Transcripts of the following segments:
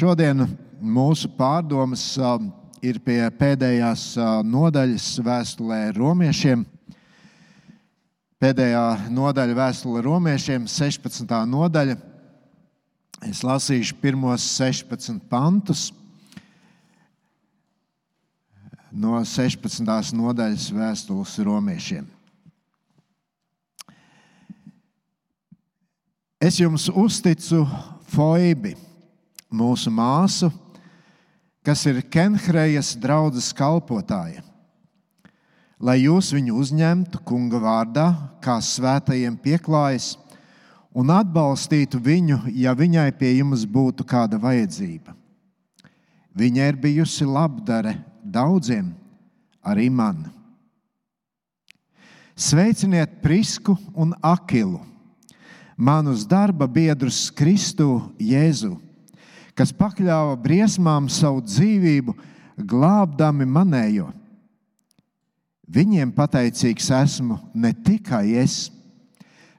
Šodien mūsu pārdomas ir pie pēdējās nodaļas vēstulē romiešiem. Pēdējā nodaļa vēstule romiešiem, 16. nodaļa. Es lasīšu pirmos 16 pantus no 16. nodaļas vēstules romiešiem. Es jums uzticu Foibi, mūsu māsu, kas ir Kenhrejas draudzes kalpotāja. Lai jūs viņu uzņemtu kunga vārdā, kā svētajiem pieklājas, un atbalstītu viņu, ja viņai pie jums būtu kāda vajadzība. Viņa ir bijusi labdare daudziem, arī man. Sveiciniet Prisku un Akilu, manus darba biedrus Kristu Jēzu, kas pakļāva briesmām savu dzīvību, glābdami manējo. Viņiem pateicīgs esmu ne tikai es,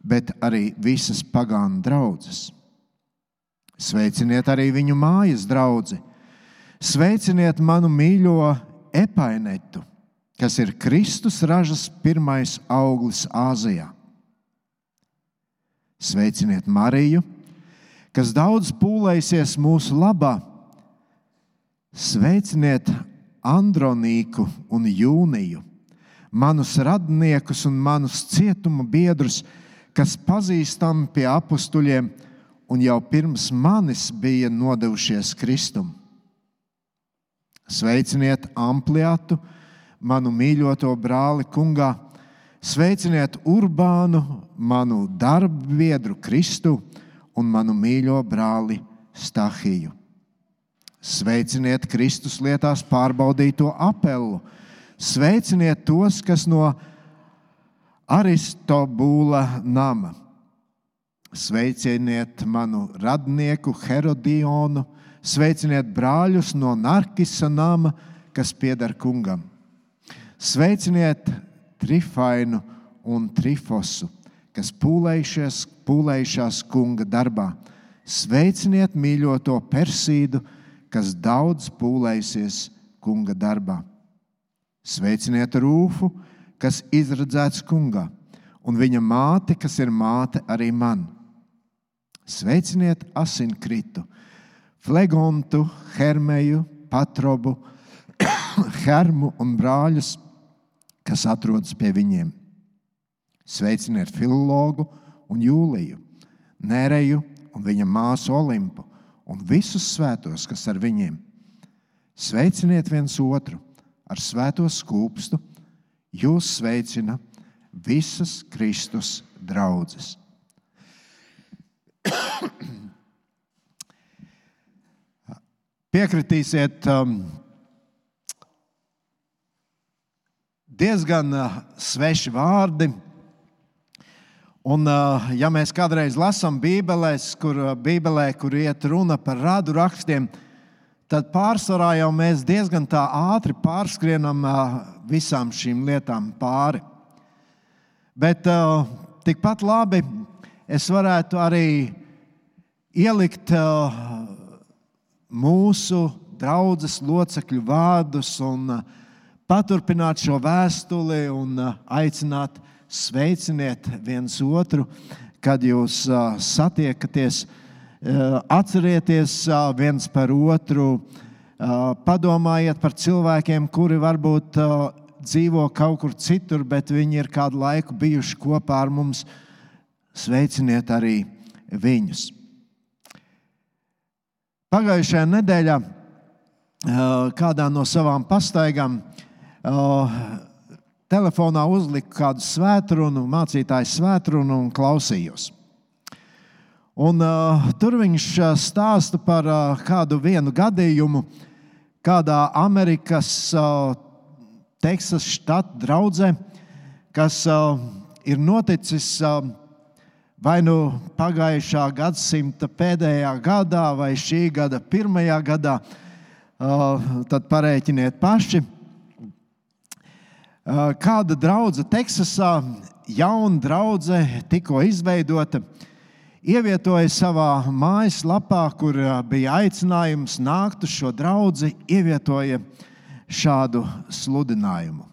bet arī visas pagānu draudzes. Sveiciniet arī viņu mājas draugu Sveiciniet manu mīļo epainetu, kas ir Kristus ražas pirmais auglis Āzijā. Sveiciniet Mariju, kas daudz pūlēsies mūsu labā. Sveiciniet Andronīku un Jūniju, manus radniekus un manus cietuma biedrus, kas pazīstami pie apstuļiem un jau pirms manis bija nodevušies Kristum. Sveiciniet ampliātu, manu mīļoto brāli kungā, sveiciniet Urbānu, manu darbu biedru Kristu un manu mīļo brāli Stahiju. Sveiciniet Kristus lietās pārbaudīto apelu, sveiciniet tos, kas no Aristobūla nama. Sveiciniet manu radnieku Herodionu, Sveiciniet brāļus no Narkisa nama, kas pieder kungam. Sveiciniet Trifainu un Trifosu, kas pūlējušies, pūlējušās kunga darbā. Sveiciniet mīļoto Persīdu, kas daudz pūlējusies kunga darbā. Sveiciniet Rūfu, kas izredzēts kungā, un viņa māte, kas ir māte arī man. Sveiciniet Asinkritu, Flegontu, Hermeju, Patrobu, Hermu un brāļus, kas atrodas pie viņiem. Sveiciniet Filologu un Jūliju, Nēreju un viņa māsu Olimpu un visus svētos, kas ar viņiem. Sveiciniet viens otru ar svēto skūpstu. Jūs sveicina visas Kristus draudzes. Piekritīsiet, um, diezgan uh, sveši vārdi. Un, uh, ja mēs kādreiz lasām Bībelēs, kur, uh, Bībelē, kur iet runa par radu rakstiem, tad pārsvarā jau mēs diezgan ātri pārskrienam uh, visām šīm lietām pāri. Bet tikpat labi es varētu arī ielikt mūsu draudzes locekļu vārdus un paturpināt šo vēstuli un aicināt sveiciniet viens otru, kad jūs satiekaties. Atcerieties viens par otru, padomājiet par cilvēkiem, kuri varbūt dzīvo kaut kur citur, bet viņi ir kādu laiku bijuši kopā ar mums. Sveiciniet arī viņus. Pagājušajā nedēļā kādā no savām pastaigām telefonā uzliku kādu svētkrunu, mācītāju svētkrunu un klausījos. Un, uh, tur viņš stāsta par uh, kādu vienu gadījumu, kādā Amerikas uh, Teksas štata draudzē, kas uh, ir noticis uh, vai nu pagājušā gadsimta pēdējā gadā, vai šī gada pirmajā gadā, tad parēķiniet paši. Kāda draudzene Teksasā, jauna draudzene, tikko izveidota, ievietoja savā mājaslapā, kur bija aicinājums nākt uz šo draugu, ievietoja šādu sludinājumu.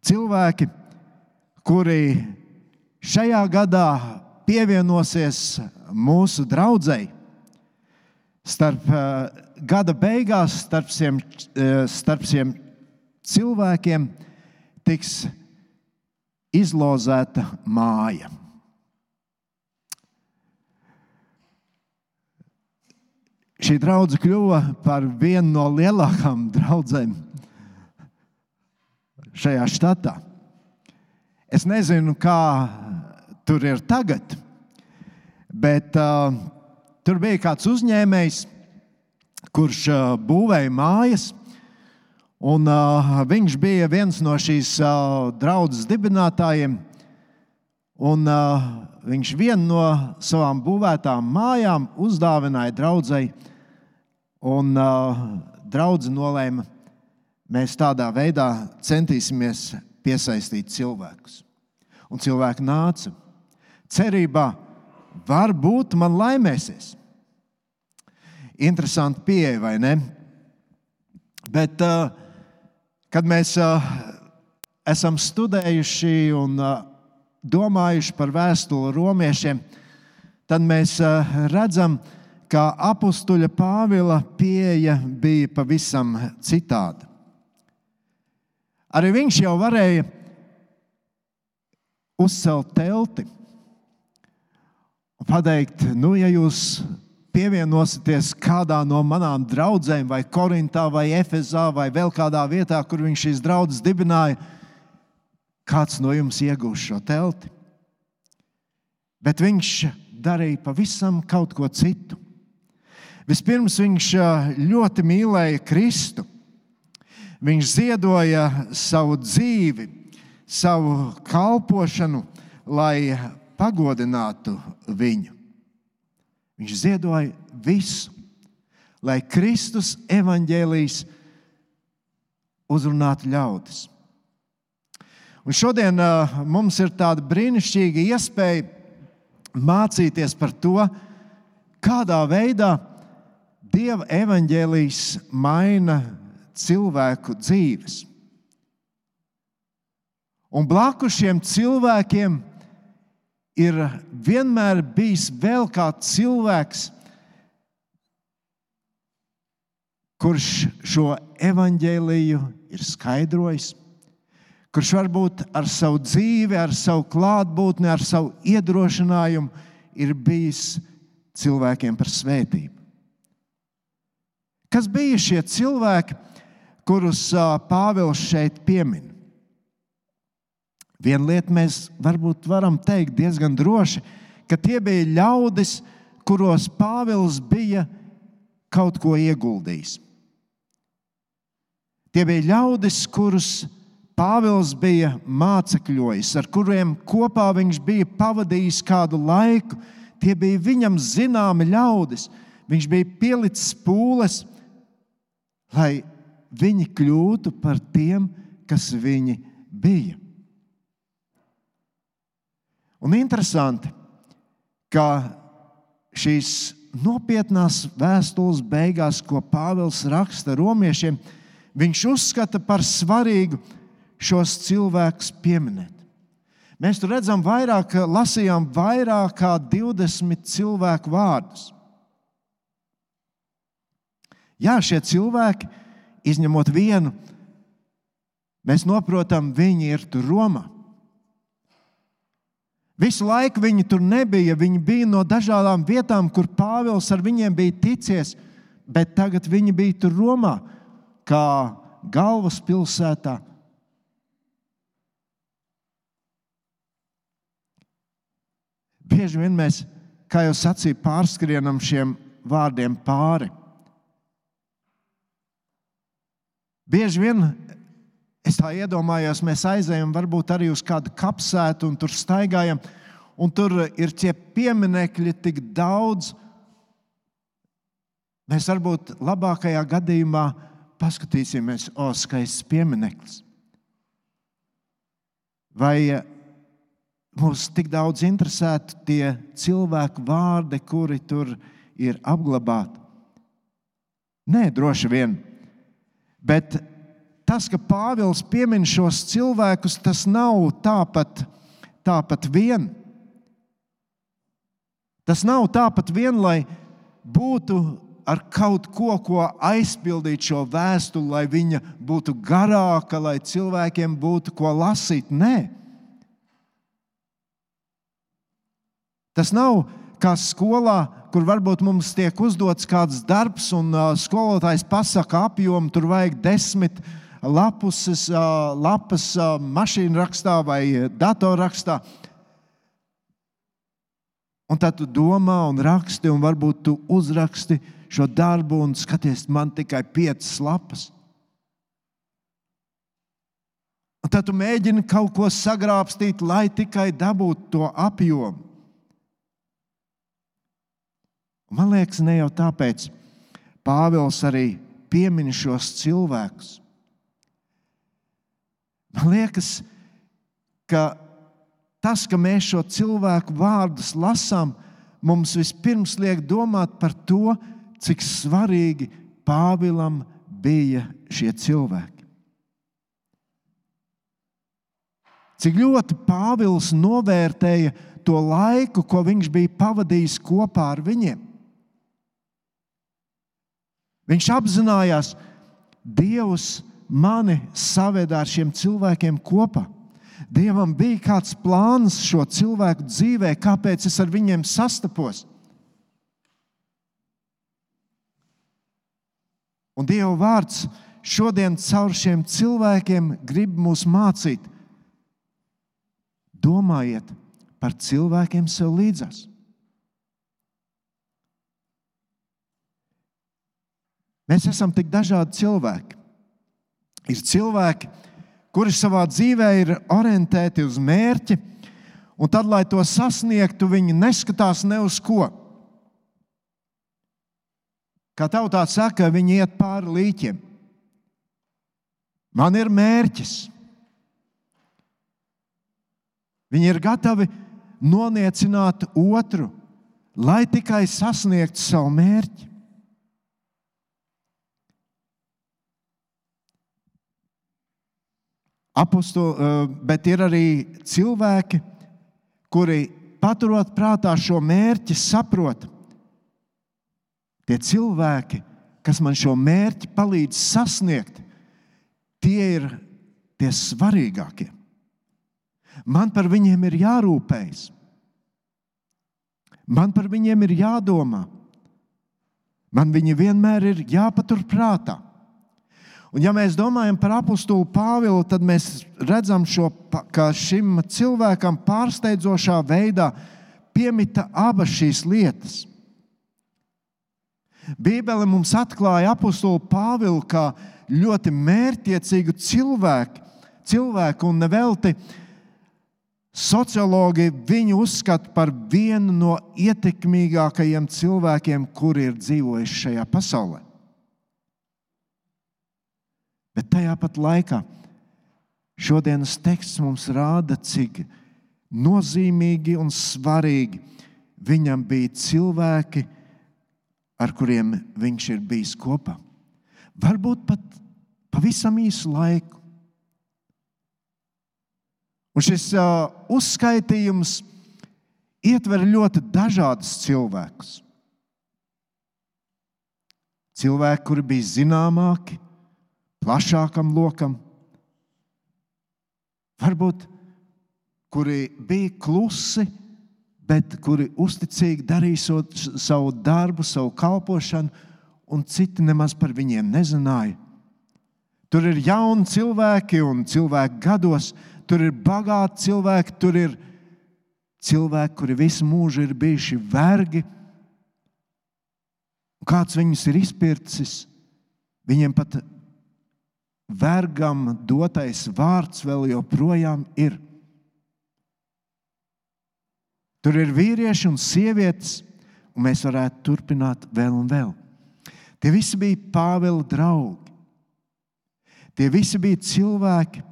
Cilvēki, kuri šajā gadā pievienosies mūsu draugai, starp gada beigās, starp šiem, starp šiem cilvēkiem, tiks izlozēta māja. Šī draudzene kļuva par vienu no lielākajām draudzēm šajā štatā. Es nezinu, kā tur ir tagad, bet uh, tur bija kāds uzņēmējs, kurš uh, būvēja mājas. Un, uh, viņš bija viens no šīs uh, draudzes dibinātājiem. Un, uh, viņš vienu no savām būvētām mājām uzdāvināja draudzēji Un uh, draudzene nolēma, mēs tādā veidā centīsimies piesaistīt cilvēkus. Un cilvēki nāca cerībā, varbūt man laimēsies. Interesanti pieeja, vai ne? Bet, uh, kad mēs uh, esam studējuši un uh, domājuši par vēstuli romiešiem, tad mēs uh, redzam, ka apstuļa Pāvila pieeja bija pavisam citāda. Arī viņš jau varēja uzcelt telti un pateikt, nu, ja jūs pievienosieties kādā no manām draudzēm, vai Korintā, vai Efezā, vai vēl kādā vietā, kur viņš šīs draudzes dibināja, kāds no jums iegūs šo telti. Bet viņš darīja pavisam kaut ko citu. Vispirms viņš ļoti mīlēja Kristu. Viņš ziedoja savu dzīvi, savu kalpošanu, lai pagodinātu viņu. Viņš ziedoja visu, lai Kristus evaņģēlīs uzrunātu ļaudis. Un šodien uh, mums ir tāda brīnišķīga iespēja mācīties par to, kādā veidā Dieva evaņģēlijs maina cilvēku dzīves. Un blakus šiem cilvēkiem ir vienmēr bijis vēl kāds cilvēks, kurš šo evaņģēliju ir skaidrojis, kurš varbūt ar savu dzīvi, ar savu klātbūtni, ar savu iedrošinājumu ir bijis cilvēkiem par svētību. Kas bija šie cilvēki, kurus Pāvils šeit piemin? Viena lieta mēs varbūt varam teikt diezgan droši, ka tie bija ļaudis, kuros Pāvils bija kaut ko ieguldījis. Tie bija ļaudis, kurus Pāvils bija mācekļojis, ar kuriem kopā viņš bija pavadījis kādu laiku. Tie bija viņam zināmi ļaudis. Viņš bija pielicis pūles, lai viņi kļūtu par tiem, kas viņi bija. Un interesanti, ka šīs nopietnās vēstules beigās, ko Pāvils raksta romiešiem, viņš uzskata par svarīgu šos cilvēkus pieminēt. Mēs tur redzam, vairāk, lasījām vairāk kā 20 cilvēku vārdus. Jā, šie cilvēki, izņemot vienu, mēs saprotam, viņi ir tur Romā. Visu laiku viņi tur nebija. Viņi bija no dažādām vietām, kur Pāvils ar viņiem bija ticies, bet tagad viņi bija tur Romā, kā galvaspilsētā. Bieži vien mēs, kā jau sacīju, pārskrienam šiem vārdiem pāri. Bieži vien es tā iedomājos, mēs aizējām varbūt arī uz kādu kapsētu un tur staigājam. Un tur ir tie pieminekļi tik daudz. Mēs varbūt labākajā gadījumā paskatīsimies, o, skaists piemineklis. Vai mūs tik daudz interesētu tie cilvēku vārdi, kuri tur ir apglabāti. Nē, droši vien. Bet tas, ka Pāvils piemin šos cilvēkus, tas nav tāpat, tāpat vien. Tas nav tāpat vien, lai būtu ar kaut ko, ko aizpildīt šo vēstuli, lai viņa būtu garāka, lai cilvēkiem būtu ko lasīt. Nē, tas nav kā skolā, kur varbūt mums tiek uzdots kāds darbs, un uh, skolotājs pasaka apjomu, tur vajag desmit lapuses, lapas uh, mašīnu rakstā vai datorrakstā. Un tad tu domā un raksti, un varbūt tu uzraksti šo darbu un skaties, man tikai piecas lapas. Un tad tu mēģini kaut ko sagrābstīt, lai tikai dabūtu to apjomu. Man liekas, ne jau tāpēc Pāvils arī piemin šos cilvēkus. Man liekas, ka tas, ka mēs šo cilvēku vārdus lasām, mums vispirms liek domāt par to, cik svarīgi Pāvilam bija šie cilvēki. Cik ļoti Pāvils novērtēja to laiku, ko viņš bija pavadījis kopā ar viņiem. Viņš apzinājās, Dievs mani saveda ar šiem cilvēkiem kopā. Dievam bija kāds plāns šo cilvēku dzīvē, kāpēc es ar viņiem sastapos. Un Dieva vārds šodien caur šiem cilvēkiem grib mūs mācīt. Domājiet par cilvēkiem sev līdzās. Mēs esam tik dažādi cilvēki. Ir cilvēki, kuri savā dzīvē ir orientēti uz mērķi, un tad, lai to sasniegtu, viņi neskatās ne uz ko. Kā tautā saka, viņi iet pāri līķiem. Man ir mērķis. Viņi ir gatavi noniecināt otru, lai tikai sasniegtu savu mērķi. Apostoli, eh, bet ir arī cilvēki, kuri paturot prātā šo mērķi, saprot, Tie cilvēki, kas man šo mērķi palīdz sasniegt, tie ir tie svarīgākie. Man par viņiem ir jārūpējas. Man par viņiem ir jādomā. Man viņi vienmēr ir jāpatur prātā. Un, ja mēs domājam par apakstulu Pāvilu, tad mēs redzam, šo, ka šim cilvēkam pārsteidzošā veidā piemita abas šīs lietas. Bībele mums atklāja apakstulu Pāvilu kā ļoti mērķiecīgu cilvēku, cilvēku un nevelti. Sociologi viņu uzskata par vienu no ietekmīgākajiem cilvēkiem, kuri ir dzīvojuši šajā pasaulē. Bet tajā pat laikā šodienas teksts mums rāda, cik nozīmīgi un svarīgi viņam bija cilvēki, ar kuriem viņš ir bijis kopā. Varbūt pat pavisam īsu laiku. Un šis uh, uzskaitījums ietver ļoti dažādus cilvēkus. Cilvēki, kuri bija zināmāki, plašākam lokam, varbūt kuri bija klusi, bet kuri uzticīgi darīja savu darbu, savu kalpošanu, un citi nemaz par viņiem nezināja. Tur ir jauni cilvēki un cilvēki gados, tur ir bagāti cilvēki, tur ir cilvēki, kuri visu mūžu ir bijuši vergi. Kāds viņus ir izpircis, viņiem pat vergam dotais vārds vēl joprojām ir. Tur ir vīrieši un sievietes, un mēs varētu turpināt vēl un vēl. Tie visi bija Pāvila draugi. Tie visi bija cilvēki,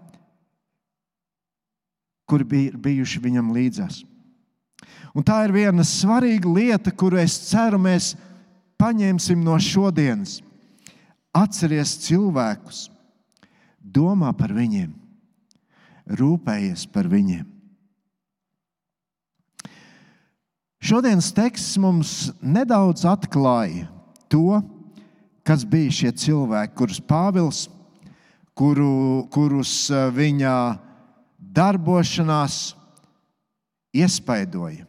kuri bija bijuši viņam līdzās. Un tā ir viena svarīga lieta, kuru es ceru, mēs paņemsim no šodienas. Atceries cilvēkus, domā par viņiem, rūpējies par viņiem. Šodienas teksts mums nedaudz atklāja to, kas bija šie cilvēki, kurus Pāvils, kuru, kurus eh, viņa darbošanās iespaidoja.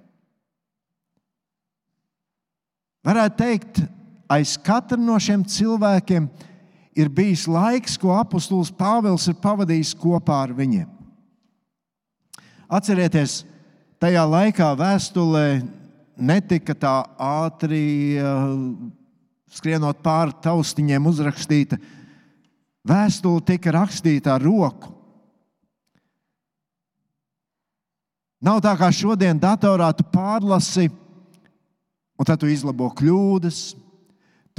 Varētu teikt, aiz katra no šiem cilvēkiem ir bijis laiks, ko apustulis Pāvils ir pavadījis kopā ar viņiem. Atcerieties, tajā laikā vēstulē netika tā ātri uh, skrienot pāri taustiņiem uzrakstīta. Vēstule tika rakstīta ar roku. Nav tā kā šodien datorā tu pārlasi, un tad tu izlabo kļūdas.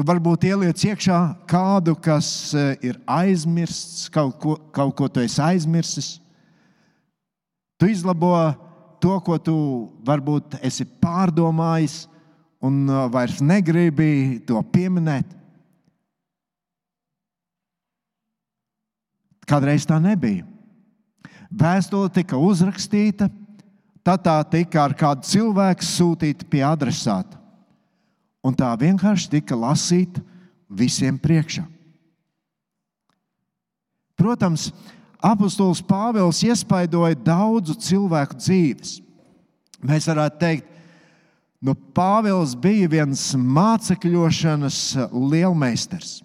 Tu varbūt ieliec iekšā kādu, kas eh, ir aizmirsts, kaut ko, kaut ko tu esi aizmirsis. Tu izlabo to, ko tu varbūt esi pārdomājis, un uh, vairs negribi to pieminēt. Kādreiz tā nebija. Vēstule tika uzrakstīta, tad tā tika ar kādu cilvēku sūtīta pie adresāta. Un tā vienkārši tika lasīta visiem priekšā. Protams, apustulis Pāvils iespaidoja daudzu cilvēku dzīves. Mēs varētu teikt, Nu, Pāvils bija viens mācekļošanas lielmeistars.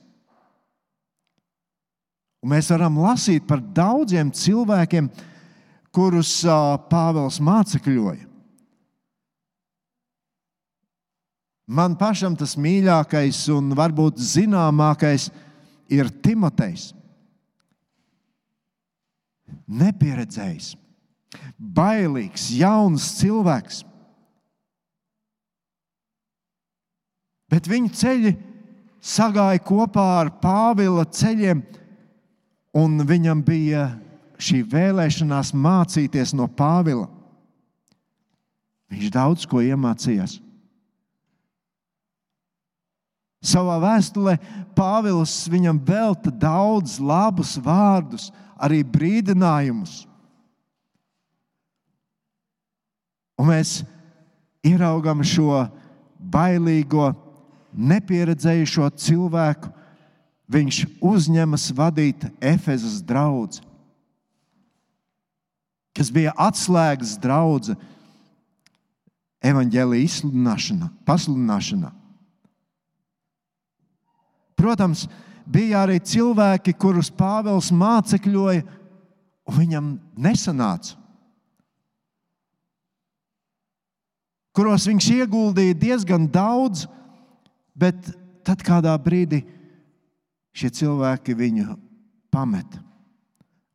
Un mēs varam lasīt par daudziem cilvēkiem, kurus Pāvils mācekļoja. Man pašam tas mīļākais un varbūt zināmākais ir Timotejs. Nepieredzējis, bailīgs, jauns cilvēks Bet viņu ceļi sagāja kopā ar Pāvila ceļiem, un viņam bija šī vēlēšanās mācīties no Pāvila. Viņš daudz ko iemācījās. Savā vēstulē Pāvils viņam velta daudz labus vārdus, arī brīdinājumus. Un mēs ieraugām šo bailīgo nepieredzējušo cilvēku, viņš uzņemas vadīt Efezas draugu, kas bija atslēgas draudzene evaņģēlīja izsludināšanā, pasludināšanā. Protams, bija arī cilvēki, kurus Pāvils mācekļoja, un viņam nesanāca. Kuros viņš ieguldīja diezgan daudz, Bet tad kādā brīdī šie cilvēki viņu pamet.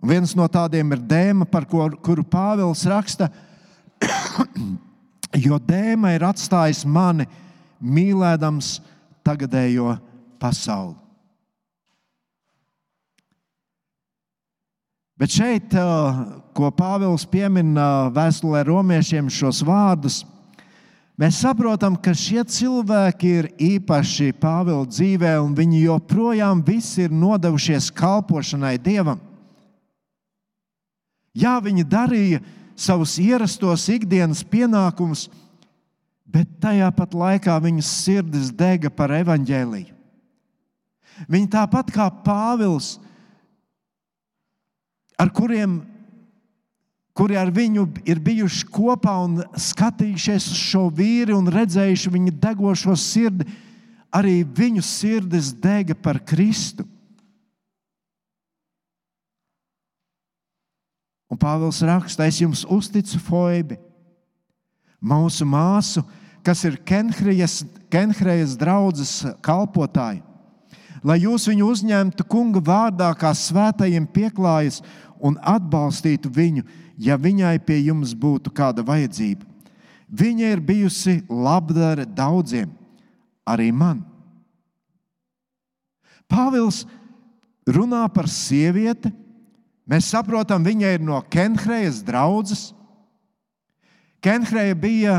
Un viens no tādiem ir dēma, par ko, kuru Pāvils raksta, jo dēma ir atstājis mani mīlēdams tagadējo pasauli. Bet šeit, ko Pāvils piemina vēstulē romiešiem, šos vārdus, Mēs saprotam, ka šie cilvēki ir īpaši Pāvila dzīvē, un viņi joprojām visi ir nodevušies kalpošanai Dievam. Jā, viņi darīja savus ierastos ikdienas pienākumus, bet tajā pat laikā viņas sirdis dega par evaņģēliju. Viņi tāpat kā Pāvils, ar kuriem kuri ar viņu ir bijuši kopā un skatījušies uz šo vīri un redzējuši viņa degošo sirdi, arī viņu sirdis dega par Kristu. Un Pāvils raksta, es jums uzticu Foibi, mūsu māsu, kas ir Kenhrejas draudzes kalpotāja. Lai jūs viņu uzņemtu kunga vārdā, kā svētajiem pieklājas un atbalstītu viņu, ja viņai pie jums būtu kāda vajadzība. Viņa ir bijusi labdara daudziem, arī man. Pāvils runā par sievieti, Mēs saprotam, viņa ir no Kenhrejas draudzes. Kenhreja bija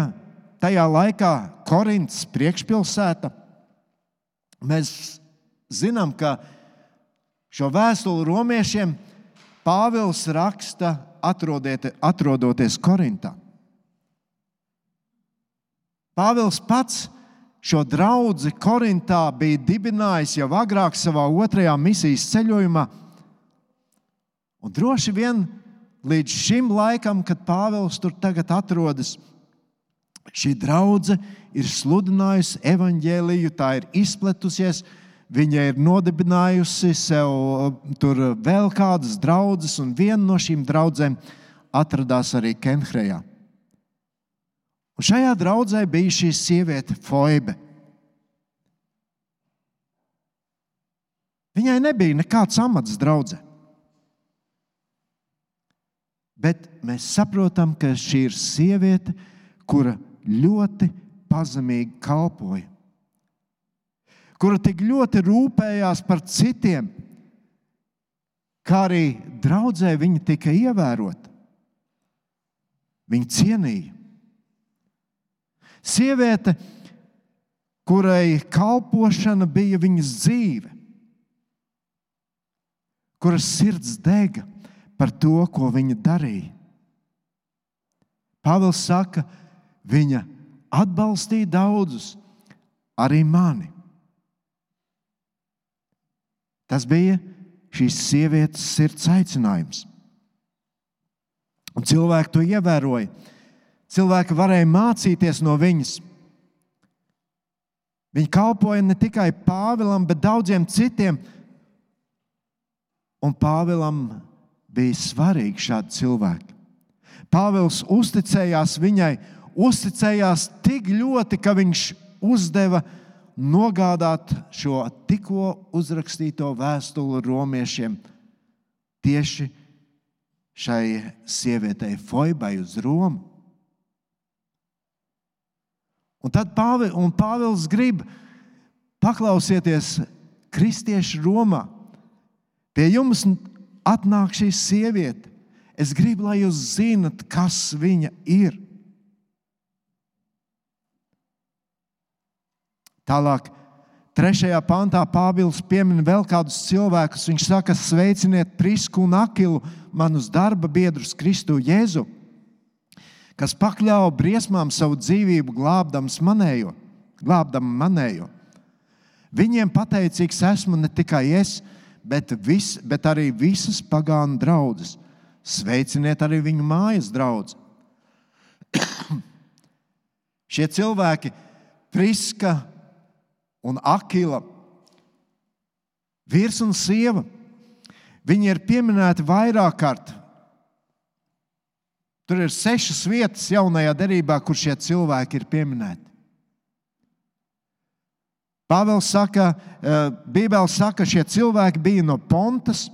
tajā laikā Korintas priekšpilsēta. Mēs zinām, ka šo vēstuli romiešiem Pāvils raksta atrodoties Korintā. Pāvils pats šo draugu Korintā bija dibinājis jau agrāk savā otrajā misijas ceļojumā. Un droši vien līdz šim laikam, kad Pāvils tur tagad atrodas, šī draudzene ir sludinājusi evaņģēliju, tā ir izpletusies. Viņa ir nodibinājusi sev tur vēl kādas draudzes, un viena no šīm draudzēm atradās arī Kenhrejā. Un šajā draudzē bija šī sieviete, Foibe. Viņai nebija nekāds amats draudzē. Bet mēs saprotam, ka šī ir sieviete, kura ļoti pazemīgi kalpoja, kura tik ļoti rūpējās par citiem, kā arī draudzē viņa tika ievērota. Viņa cienīja. Sieviete, kurai kalpošana bija viņas dzīve, kuras sirds dega par to, ko viņa darīja. Pāvils saka, viņa atbalstīja daudzus, arī mani. Tas bija šīs sievietes sirds aicinājums. Un cilvēki to ievēroja. Cilvēki varēja mācīties no viņas. Viņa kalpoja ne tikai Pāvilam, bet daudziem citiem. Un Pāvilam bija svarīgi šādi cilvēki. Pāvils uzticējās viņai, uzticējās tik ļoti, ka viņš uzdeva nogādāt šo tikko uzrakstīto vēstuli romiešiem tieši šai sievietei Foibai uz Romu. Un tad Pāvi, un Pāvils grib paklausieties kristiešu Romā. Pie jums atnāk šī sieviete. Es gribu, lai jūs zinat, kas viņa ir. Tālāk, trešajā pantā Pāvils piemin vēl kādus cilvēkus. Viņš saka, sveiciniet Prisku un Akilu, manus darba biedrus Kristu Jēzu kas pakļāva briesmām savu dzīvību, glābdams manējo, glābdam manējo. Viņiem pateicīgs esmu ne tikai es, bet, vis, bet arī visas pagānu draugas. Sveiciniet arī viņu mājas draugus. Šie cilvēki, Priska un Akila, vīrs un sieva, viņi ir pieminēti vairāk kārt Tur ir sešas vietas jaunajā derībā, kur šie cilvēki ir pieminēti. Pāvils saka, eh, Bībelē saka, ka šie cilvēki bija no Pontas.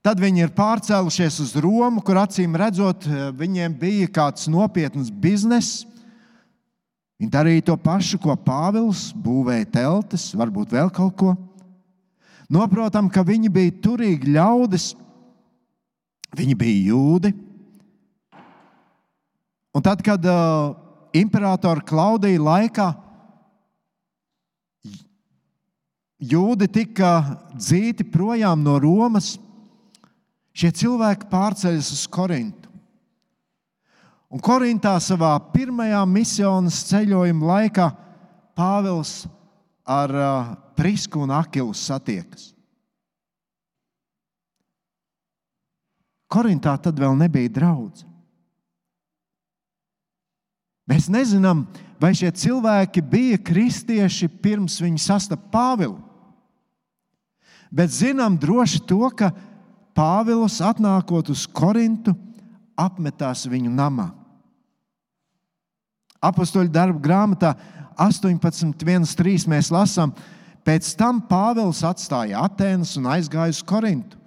Tad viņi ir pārcēlušies uz Romu, kur acīm redzot, eh, viņiem bija kāds nopietns bizness. Viņi darīja to pašu, ko Pāvils būvēja teltis, varbūt vēl kaut ko. Noprotam, ka viņi bija turīgi ļaudis, viņi bija jūdi. Un tad, kad uh, imperatora Klaudija laikā jūdi tika dzīti projām no Romas, šie cilvēki pārceļas uz Korintu. Un Korintā savā pirmajā misijas ceļojuma laikā Pāvils ar uh, Prisku un Akilu satiekas. Korintā tad vēl nebija draugs. Mēs nezinām, vai šie cilvēki bija kristieši pirms viņi sastapa Pāvilu. Bet zinām droši to, ka Pāvils atnākot uz Korintu, apmetās viņu namā. Apostoļu darbu grāmatā 18.1.3 mēs lasām, pēc tam Pāvils atstāja Atēnas un aizgāja uz Korintu.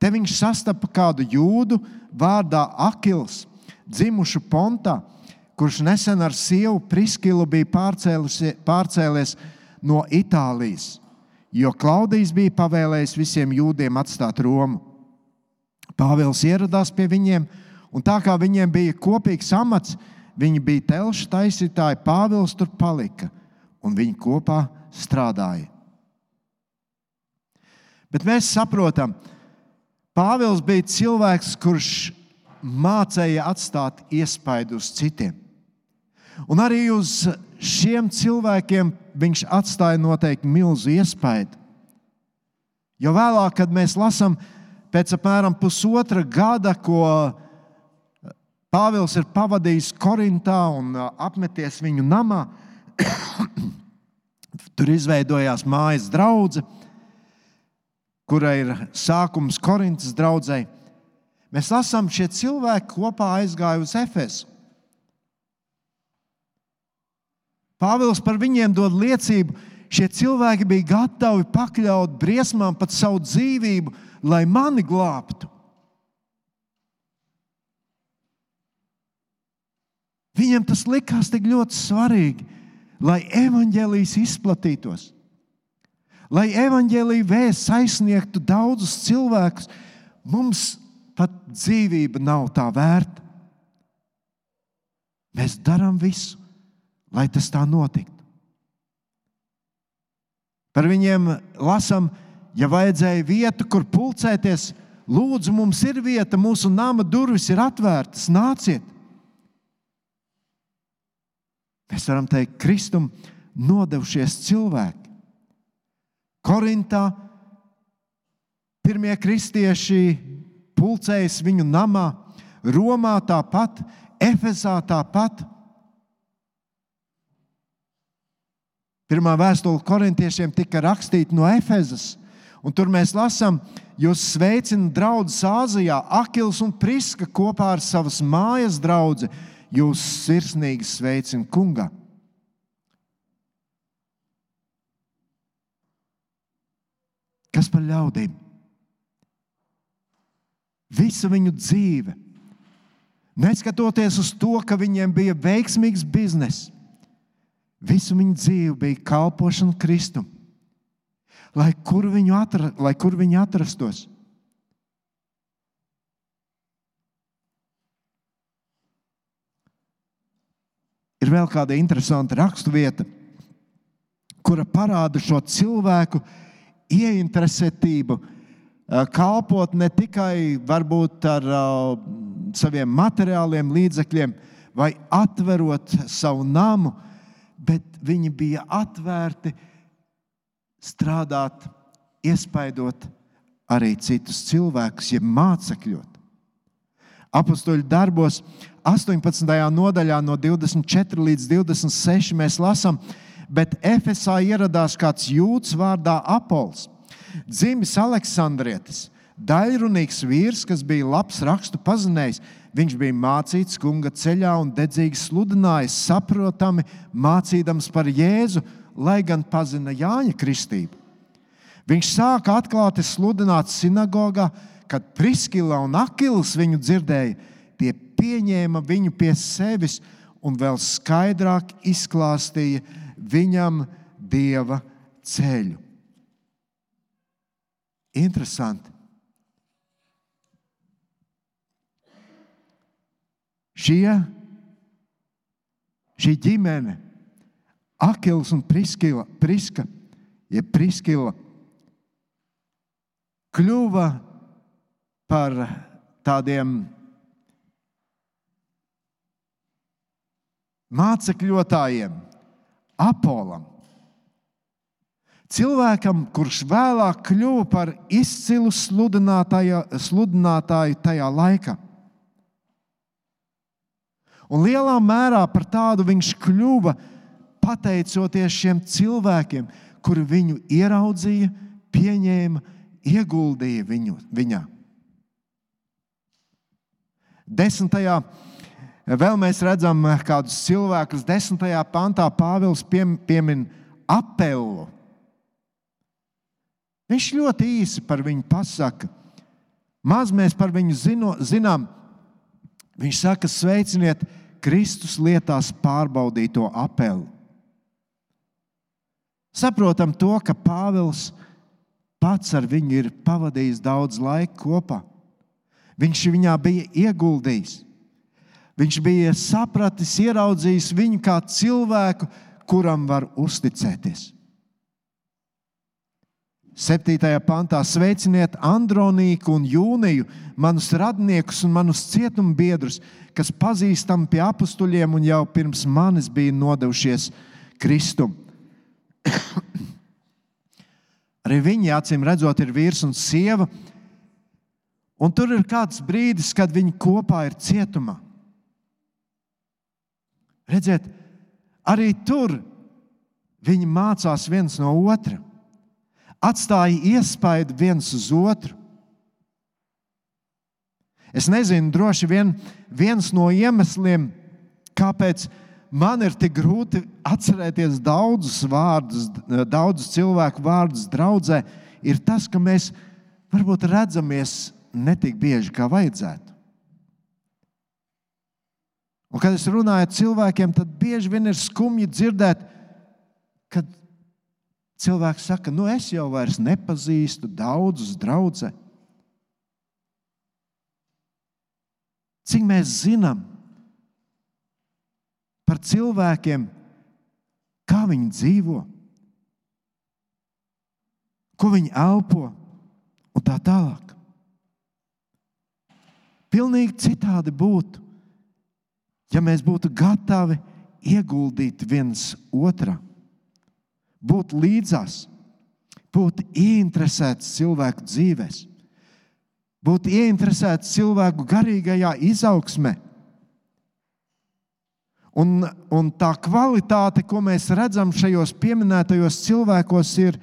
Te viņš sastapa kādu jūdu vārdā Akils, dzimušu Pontā kurš nesen ar sievu Priskilu bija pārcēlies no Itālijas, jo Klaudijs bija pavēlējis visiem jūdiem atstāt Romu. Pāvils ieradās pie viņiem, un tā kā viņiem bija kopīgs amats, viņi bija telšu taisītāji, Pāvils tur palika, un viņi kopā strādāja. Bet mēs saprotam, Pāvils bija cilvēks, kurš mācīja atstāt iespaidu uz citiem. Un arī uz šiem cilvēkiem viņš atstāja noteikti milzu iespaidu. Jo vēlāk, kad mēs lasām pēc apmēram pusotra gada, ko Pāvils ir pavadījis Korintā un apmeties viņu namā, tur izveidojās mājas draudzene, kurai ir sākums Korintas draudzēji. Mēs lasām, šie cilvēki kopā aizgāja uz Efesu. Pāvils par viņiem dod liecību. Šie cilvēki bija gatavi pakļaut briesmām pat savu dzīvību, lai mani glābtu. Viņiem tas likās tik ļoti svarīgi, lai evaņģēlijas izplatītos, lai evaņģēlīja vēsts aizsniegtu daudzus cilvēkus. Mums pat dzīvība nav tā vērta. Mēs darām visu, lai tas tā notiktu. Par viņiem lasām, ja vajadzēja vietu, kur pulcēties, lūdzu, mums ir vieta, mūsu nama durvis ir atvērtas, nāciet. Mēs varam teikt, Kristum nodevušies cilvēki. Korintā pirmie kristieši pulcējas viņu namā, Romā tāpat, Efezā tāpat. Pirmā vēstule korintiešiem tika rakstīta no Efezas. Un tur mēs lasām, jūs sveicināt draugus Āzijā, Akils un Priska kopā ar savas mājas draugu. Jūs sirsnīgi sveicināt kungā. Kas par ļaudīm? Visa viņu dzīve, neskatoties uz to, ka viņiem bija veiksmīgs bizness, visu viņu dzīve bija kalpošana Kristum. Lai kur, atra, lai kur viņi atrastos. Ir vēl kāda interesanta raksturvieta, kura parāda šo cilvēku ieinteresētību Eh, kalpot ne tikai varbūt ar uh, saviem materiāliem līdzekļiem vai atverot savu namu, bet viņi bija atvērti strādāt, iespaidot arī citus cilvēkus, jeb mācekļot. Apostoliņu darbos 18. nodaļā, no 24 līdz 26 mēs lasām, bet Efesā ieradās kāds jūds vārdā Apols dzimis Aleksandrietis, daļrunīgs vīrs, kas bija labs rakstu pazinējs. Viņš bija mācīts kunga ceļā un dedzīgi sludinājis, saprotami mācīdams par Jēzu, lai gan pazina Jāņa kristību. Viņš sāka atklāti sludināt sinagogā, kad Priskila un Akils viņu dzirdēja, tie pieņēma viņu pie sevis un vēl skaidrāk izklāstīja viņam dieva ceļu. Interesanti. Šie, šī ģimene, Akils un Priskila, Priska, ja Priskila, kļuva par tādiem mācekļotājiem, Apolam. Cilvēkam, kurš vēlāk kļuva par izcilu sludinātāju tajā laikā. Un lielā mērā par tādu viņš kļuva pateicoties šiem cilvēkiem, kuri viņu ieraudzīja, pieņēma, ieguldīja viņu, viņā. Desmitajā vēl mēs redzam kādus cilvēkus. Desmitajā pantā Pāvils piemin apelu Viņš ļoti īsi par viņu pasaka. Maz mēs par viņu zino, zinām. Viņš saka, sveiciniet Kristus lietās pārbaudīto apeli. Saprotam to, ka Pāvils pats ar viņu ir pavadījis daudz laika kopā. Viņš viņā bija ieguldījis. Viņš bija sapratis, ieraudzījis viņu kā cilvēku, kuram var uzticēties. 7. pantā sveiciniet Andronīku un Jūniju, manus radniekus un manus cietumbiedrus, kas pazīstami pie apstuļiem un jau pirms manis bija nodevušies Kristum. Arī viņi, acīm redzot, ir vīrs un sieva. Un tur ir kāds brīdis, kad viņi kopā ir cietumā. Redziet, arī tur viņi mācās viens no otra, atstāja iespaidu viens uz otru. Es nezinu, droši vien viens no iemesliem, kāpēc man ir tik grūti atcerēties daudzus vārdus, daudzus cilvēku vārdus draudzē, ir tas, ka mēs varbūt redzamies ne tik bieži, kā vajadzētu. Un, kad es runāju ar cilvēkiem, tad bieži vien ir skumji dzirdēt, kad cilvēks saka, nu es jau vairs nepazīstu daudzus draugus. Cik mēs zinām par cilvēkiem, kā viņi dzīvo, ko viņi elpo un tā tālāk. Pilnīgi citādi būtu, ja mēs būtu gatavi ieguldīt viens otrā, būt līdzās, būt ieinteresēts cilvēku dzīvēm, būt ieinteresēts cilvēku garīgajā izaugsmē. Un, un tā kvalitāte, ko mēs redzam šajos pieminētajos cilvēkos, ir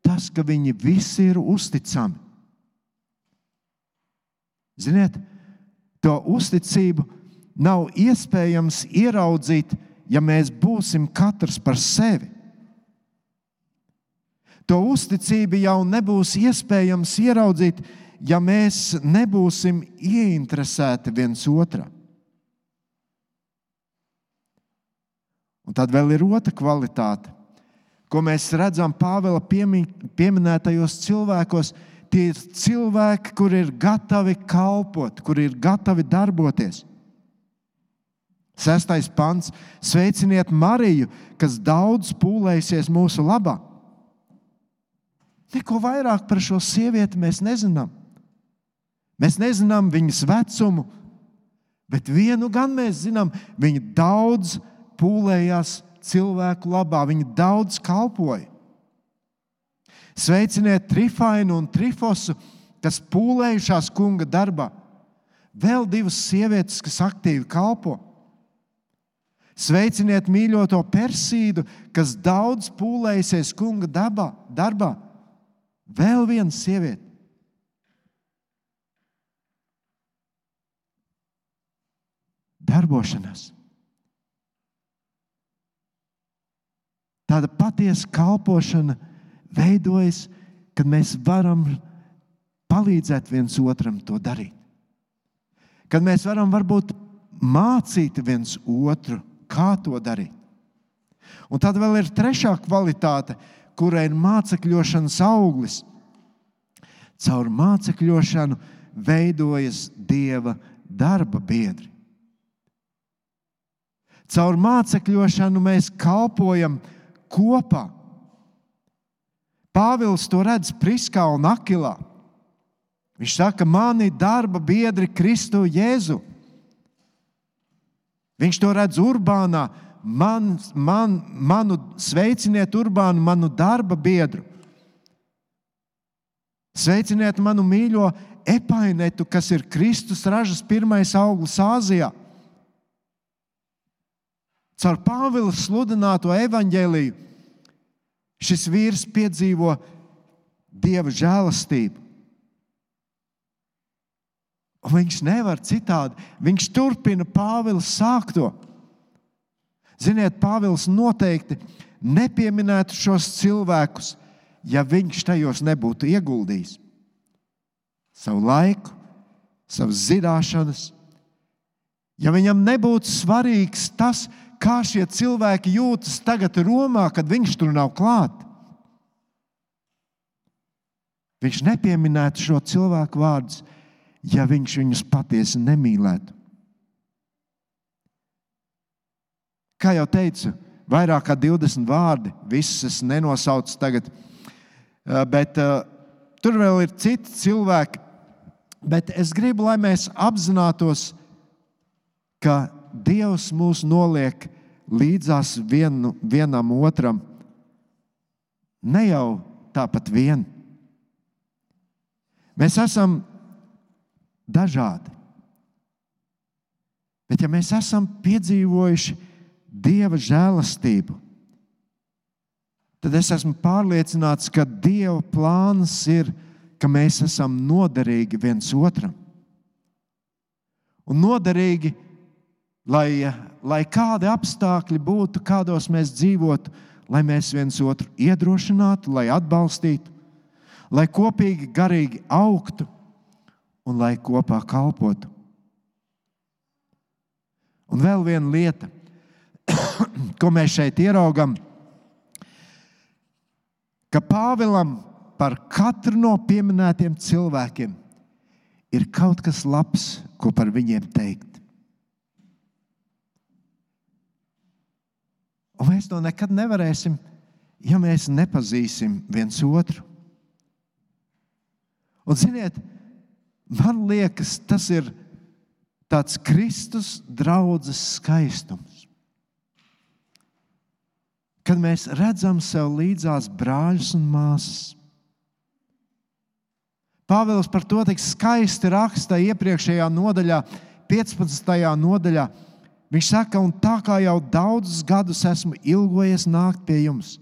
tas, ka viņi visi ir uzticami. Ziniet, to uzticību nav iespējams ieraudzīt, ja mēs būsim katrs par sevi. To uzticību jau nebūs iespējams ieraudzīt, ja mēs nebūsim ieinteresēti viens otrā. Un tad vēl ir otra kvalitāte, ko mēs redzam Pāvila pieminētajos cilvēkos, Tie ir cilvēki, kuri ir gatavi kalpot, kuri ir gatavi darboties. Sestais pants - sveiciniet Mariju, kas daudz pūlēsies mūsu labā. Neko vairāk par šo sievieti mēs nezinām. Mēs nezinām viņas vecumu, bet vienu gan mēs zinām, viņa daudz pūlējās cilvēku labā, viņa daudz kalpoja. Sveiciniet Trifainu un Trifosu, kas pūlējušās kunga darbā. Vēl divas sievietes, kas aktīvi kalpo. Sveiciniet mīļoto Persīdu, kas daudz pūlējusies kunga dabā, darbā. Vēl viena sieviete. Darbošanās. Tāda patiesa kalpošana veidojas, kad mēs varam palīdzēt viens otram to darīt. Kad mēs varam varbūt mācīt viens otru, kā to darīt. Un tad vēl ir trešā kvalitāte, kurai ir mācekļošanas auglis. Caur mācekļošanu veidojas dieva darba biedri. Caur mācekļošanu mēs kalpojam kopā. Pāvils to redz Priskā un Akilā. Viņš saka, mani darba biedri Kristu Jēzu. Viņš to redz Urbānā, man, man, manu sveiciniet, Urbānu, manu darba biedru. Sveiciniet manu mīļo epainetu, kas ir Kristus ražas pirmais auglis Āzijā. Caur Pāvila sludināto evaņģēliju Šis vīrs piedzīvo dieva žēlastību. Un viņš nevar citādi. Viņš turpina Pāvila sākto. Ziniet, Pāvils noteikti nepieminētu šos cilvēkus, ja viņš tajos nebūtu ieguldījis savu laiku, savas zināšanas. Ja viņam nebūtu svarīgs tas, kā šie cilvēki jūtas tagad Romā, kad viņš tur nav klāt. Viņš nepieminētu šo cilvēku vārdus, ja viņš viņus patiesi nemīlētu. Kā jau teicu, vairāk kā 20 vārdi, visus es nenosaucu tagad, eh, bet uh, tur vēl ir citi cilvēki. Bet es gribu, lai mēs apzinātos, ka Dievs mūs noliek līdzās vienu, vienam otram. Ne jau tāpat vien. Mēs esam dažādi. Bet, ja mēs esam piedzīvojuši Dieva žēlastību, tad es esmu pārliecināts, ka Dieva plāns ir, ka mēs esam noderīgi viens otram. Un noderīgi, lai, lai kādi apstākļi būtu, kādos mēs dzīvotu, lai mēs viens otru iedrošinātu, lai atbalstītu, lai kopīgi garīgi augtu un lai kopā kalpotu. Un vēl viena lieta, ko mēs šeit ieraugam, ka Pāvilam par katru no pieminētiem cilvēkiem ir kaut kas labs, ko par viņiem teikt. Un mēs to nekad nevarēsim, ja mēs nepazīsim viens otru. Un, ziniet, man liekas, tas ir tāds Kristus draudzes skaistums. Kad mēs redzam sev līdzās brāļus un māsas. Pāvils par to tik skaisti raksta iepriekšējā nodaļā, 15. nodaļā. Viņš saka, un tā kā jau daudzus gadus esmu ilgojies nākt pie jums,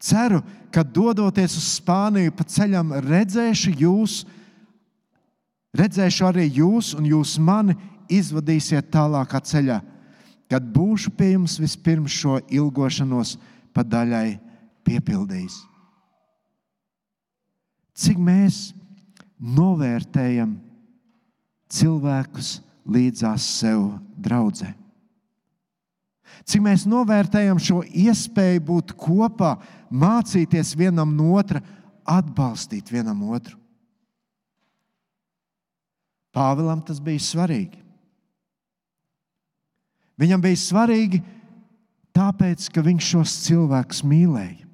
ceru, ka dodoties uz Spāniju pa ceļam, redzēšu jūs, redzēšu arī jūs, un jūs mani izvadīsiet tālākā ceļā, kad būšu pie jums vispirms šo ilgošanos pa daļai piepildījis. Cik mēs novērtējam cilvēkus līdzās sev draudzē? Cik mēs novērtējam šo iespēju būt kopā, mācīties vienam no otra, atbalstīt vienam otru. Pāvēlam tas bija svarīgi. Viņam bija svarīgi, tāpēc, ka viņš šos cilvēkus mīlēja.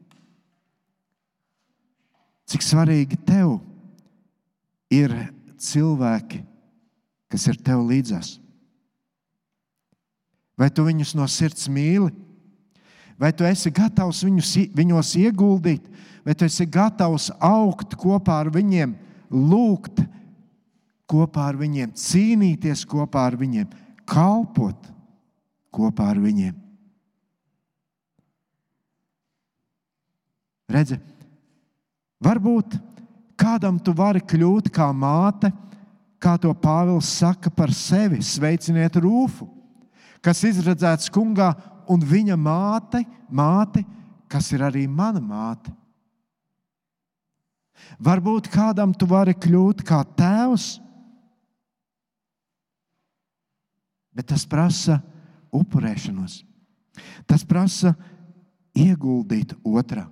Cik svarīgi tev ir cilvēki, kas ir tev līdzās? Vai tu viņus no sirds mīli? Vai tu esi gatavs viņus, viņos ieguldīt, vai tu esi gatavs augt kopā ar viņiem, lūgt kopā ar viņiem, cīnīties kopā ar viņiem, kalpot kopā ar viņiem? Redzi, varbūt kādam tu vari kļūt kā māte, kā to Pāvils saka par sevi. Sveiciniet Rūfu, kas izredzēts kungā un viņa māte, māte, kas ir arī mana māte. Varbūt kādam tu vari kļūt kā tēvs, bet tas prasa upurēšanos. Tas prasa ieguldīt otrā.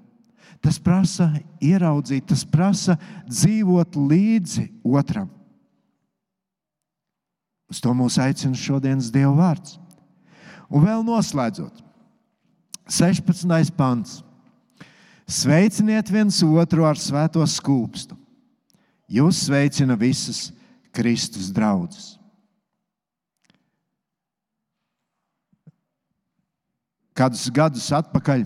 Tas prasa ieraudzīt, tas prasa dzīvot līdzi otram. Uz to mūs aicina šodienas Dieva vārds. Un vēl noslēdzot, 16. pants. Sveiciniet viens otru ar svēto skūpstu. Jūs sveicina visas Kristus draudzes. Kādus gadus atpakaļ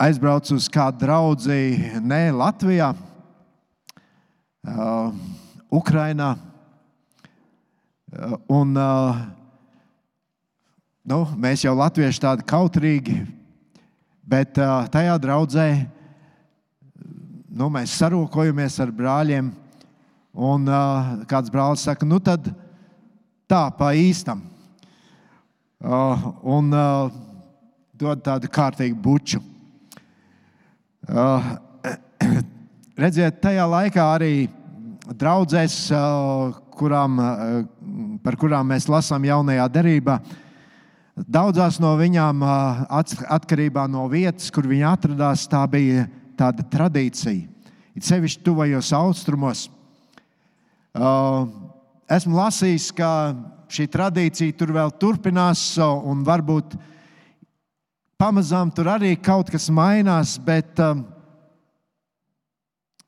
aizbraucu uz kādu draugu, ne Latvijā, uh, Ukrainā. Uh, un, uh, nu, mēs jau latvieši tādi kautrīgi, bet uh, tajā draudzē nu, mēs sarokojamies ar brāļiem. Un uh, kāds brālis saka, nu tad tā pa īstam. Uh, un uh, dod tādu kārtīgu buču. Uh, redziet, tajā laikā arī draudzēs, kurām, par kurām mēs lasām jaunajā derībā. Daudzās no viņām, atkarībā no vietas, kur viņi atradās, tā bija tāda tradīcija. it sevišķi tuvajos austrumos. Esmu lasījis, ka šī tradīcija tur vēl turpinās, un varbūt pamazām tur arī kaut kas mainās, bet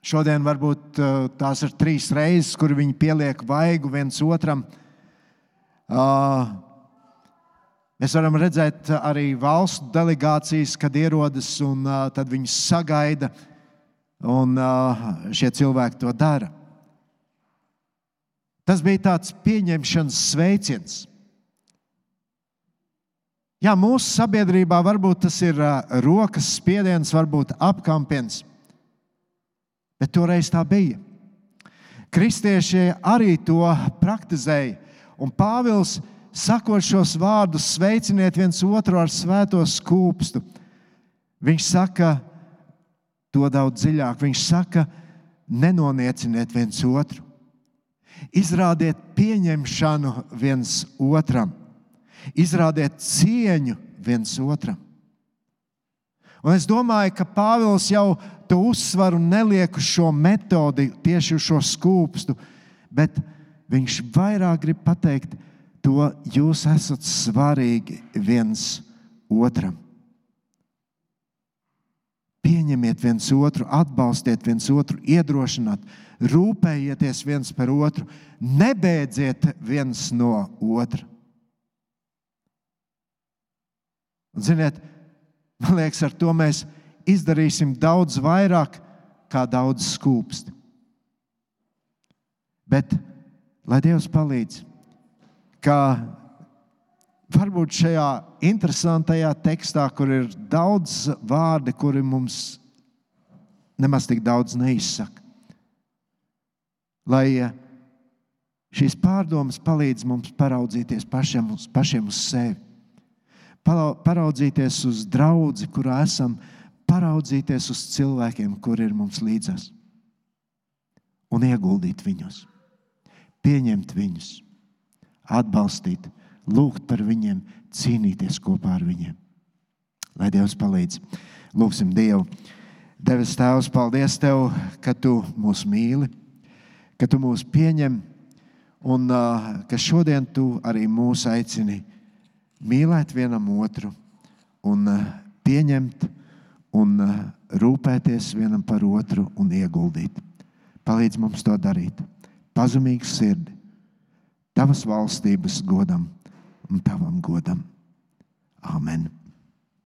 šodien varbūt tās ir trīs reizes, kur viņi pieliek vaigu viens otram. Mēs varam redzēt arī valstu delegācijas, kad ierodas un tad viņus sagaida, un šie cilvēki to dara. Tas bija tāds pieņemšanas sveiciens. Jā, mūsu sabiedrībā varbūt tas ir rokas spiediens, varbūt apkampiens, bet toreiz tā bija. Kristieši arī to praktizēja, un Pāvils sakot šos vārdus, sveiciniet viens otru ar svēto skūpstu. Viņš saka to daudz dziļāk. Viņš saka, nenonieciniet viens otru. Izrādiet pieņemšanu viens otram, izrādiet cieņu viens otram. Un es domāju, ka Pāvils jau to uzsvaru neliek uz šo metodi, tieši uz šo skūpstu, bet viņš vairāk grib pateikt, to jūs esat svarīgi viens otram. Pieņemiet viens otru, atbalstiet viens otru, iedrošināt, rūpējieties viens par otru, nebeidziet viens no otra. Un, ziniet, man liekas, ar to mēs izdarīsim daudz vairāk, kā daudz skūpsti. Bet, lai Dievs palīdz, ka varbūt šajā interesantajā tekstā, kur ir daudz vārdi, kuri mums nemaz tik daudz neizsaka, lai eh, šīs pārdomas palīdz mums paraudzīties pašiem uz, pašiem uz sevi, paraudzīties uz draugu, kurā esam, paraudzīties uz cilvēkiem, kur ir mums līdzās, un ieguldīt viņus, pieņemt viņus, atbalstīt, lūgt par viņiem, cīnīties kopā ar viņiem. Lai Dievs palīdz. Lūksim Dievu. Devis Tēvs, paldies Tev, ka Tu mūs mīli, ka Tu mūs pieņem un ka šodien Tu arī mūs aicini mīlēt vienam otru un pieņemt un rūpēties vienam par otru un ieguldīt. Palīdz mums to darīt. Pazemīgu sirdi, Tavas valstības godam un Tavam godam. Amen.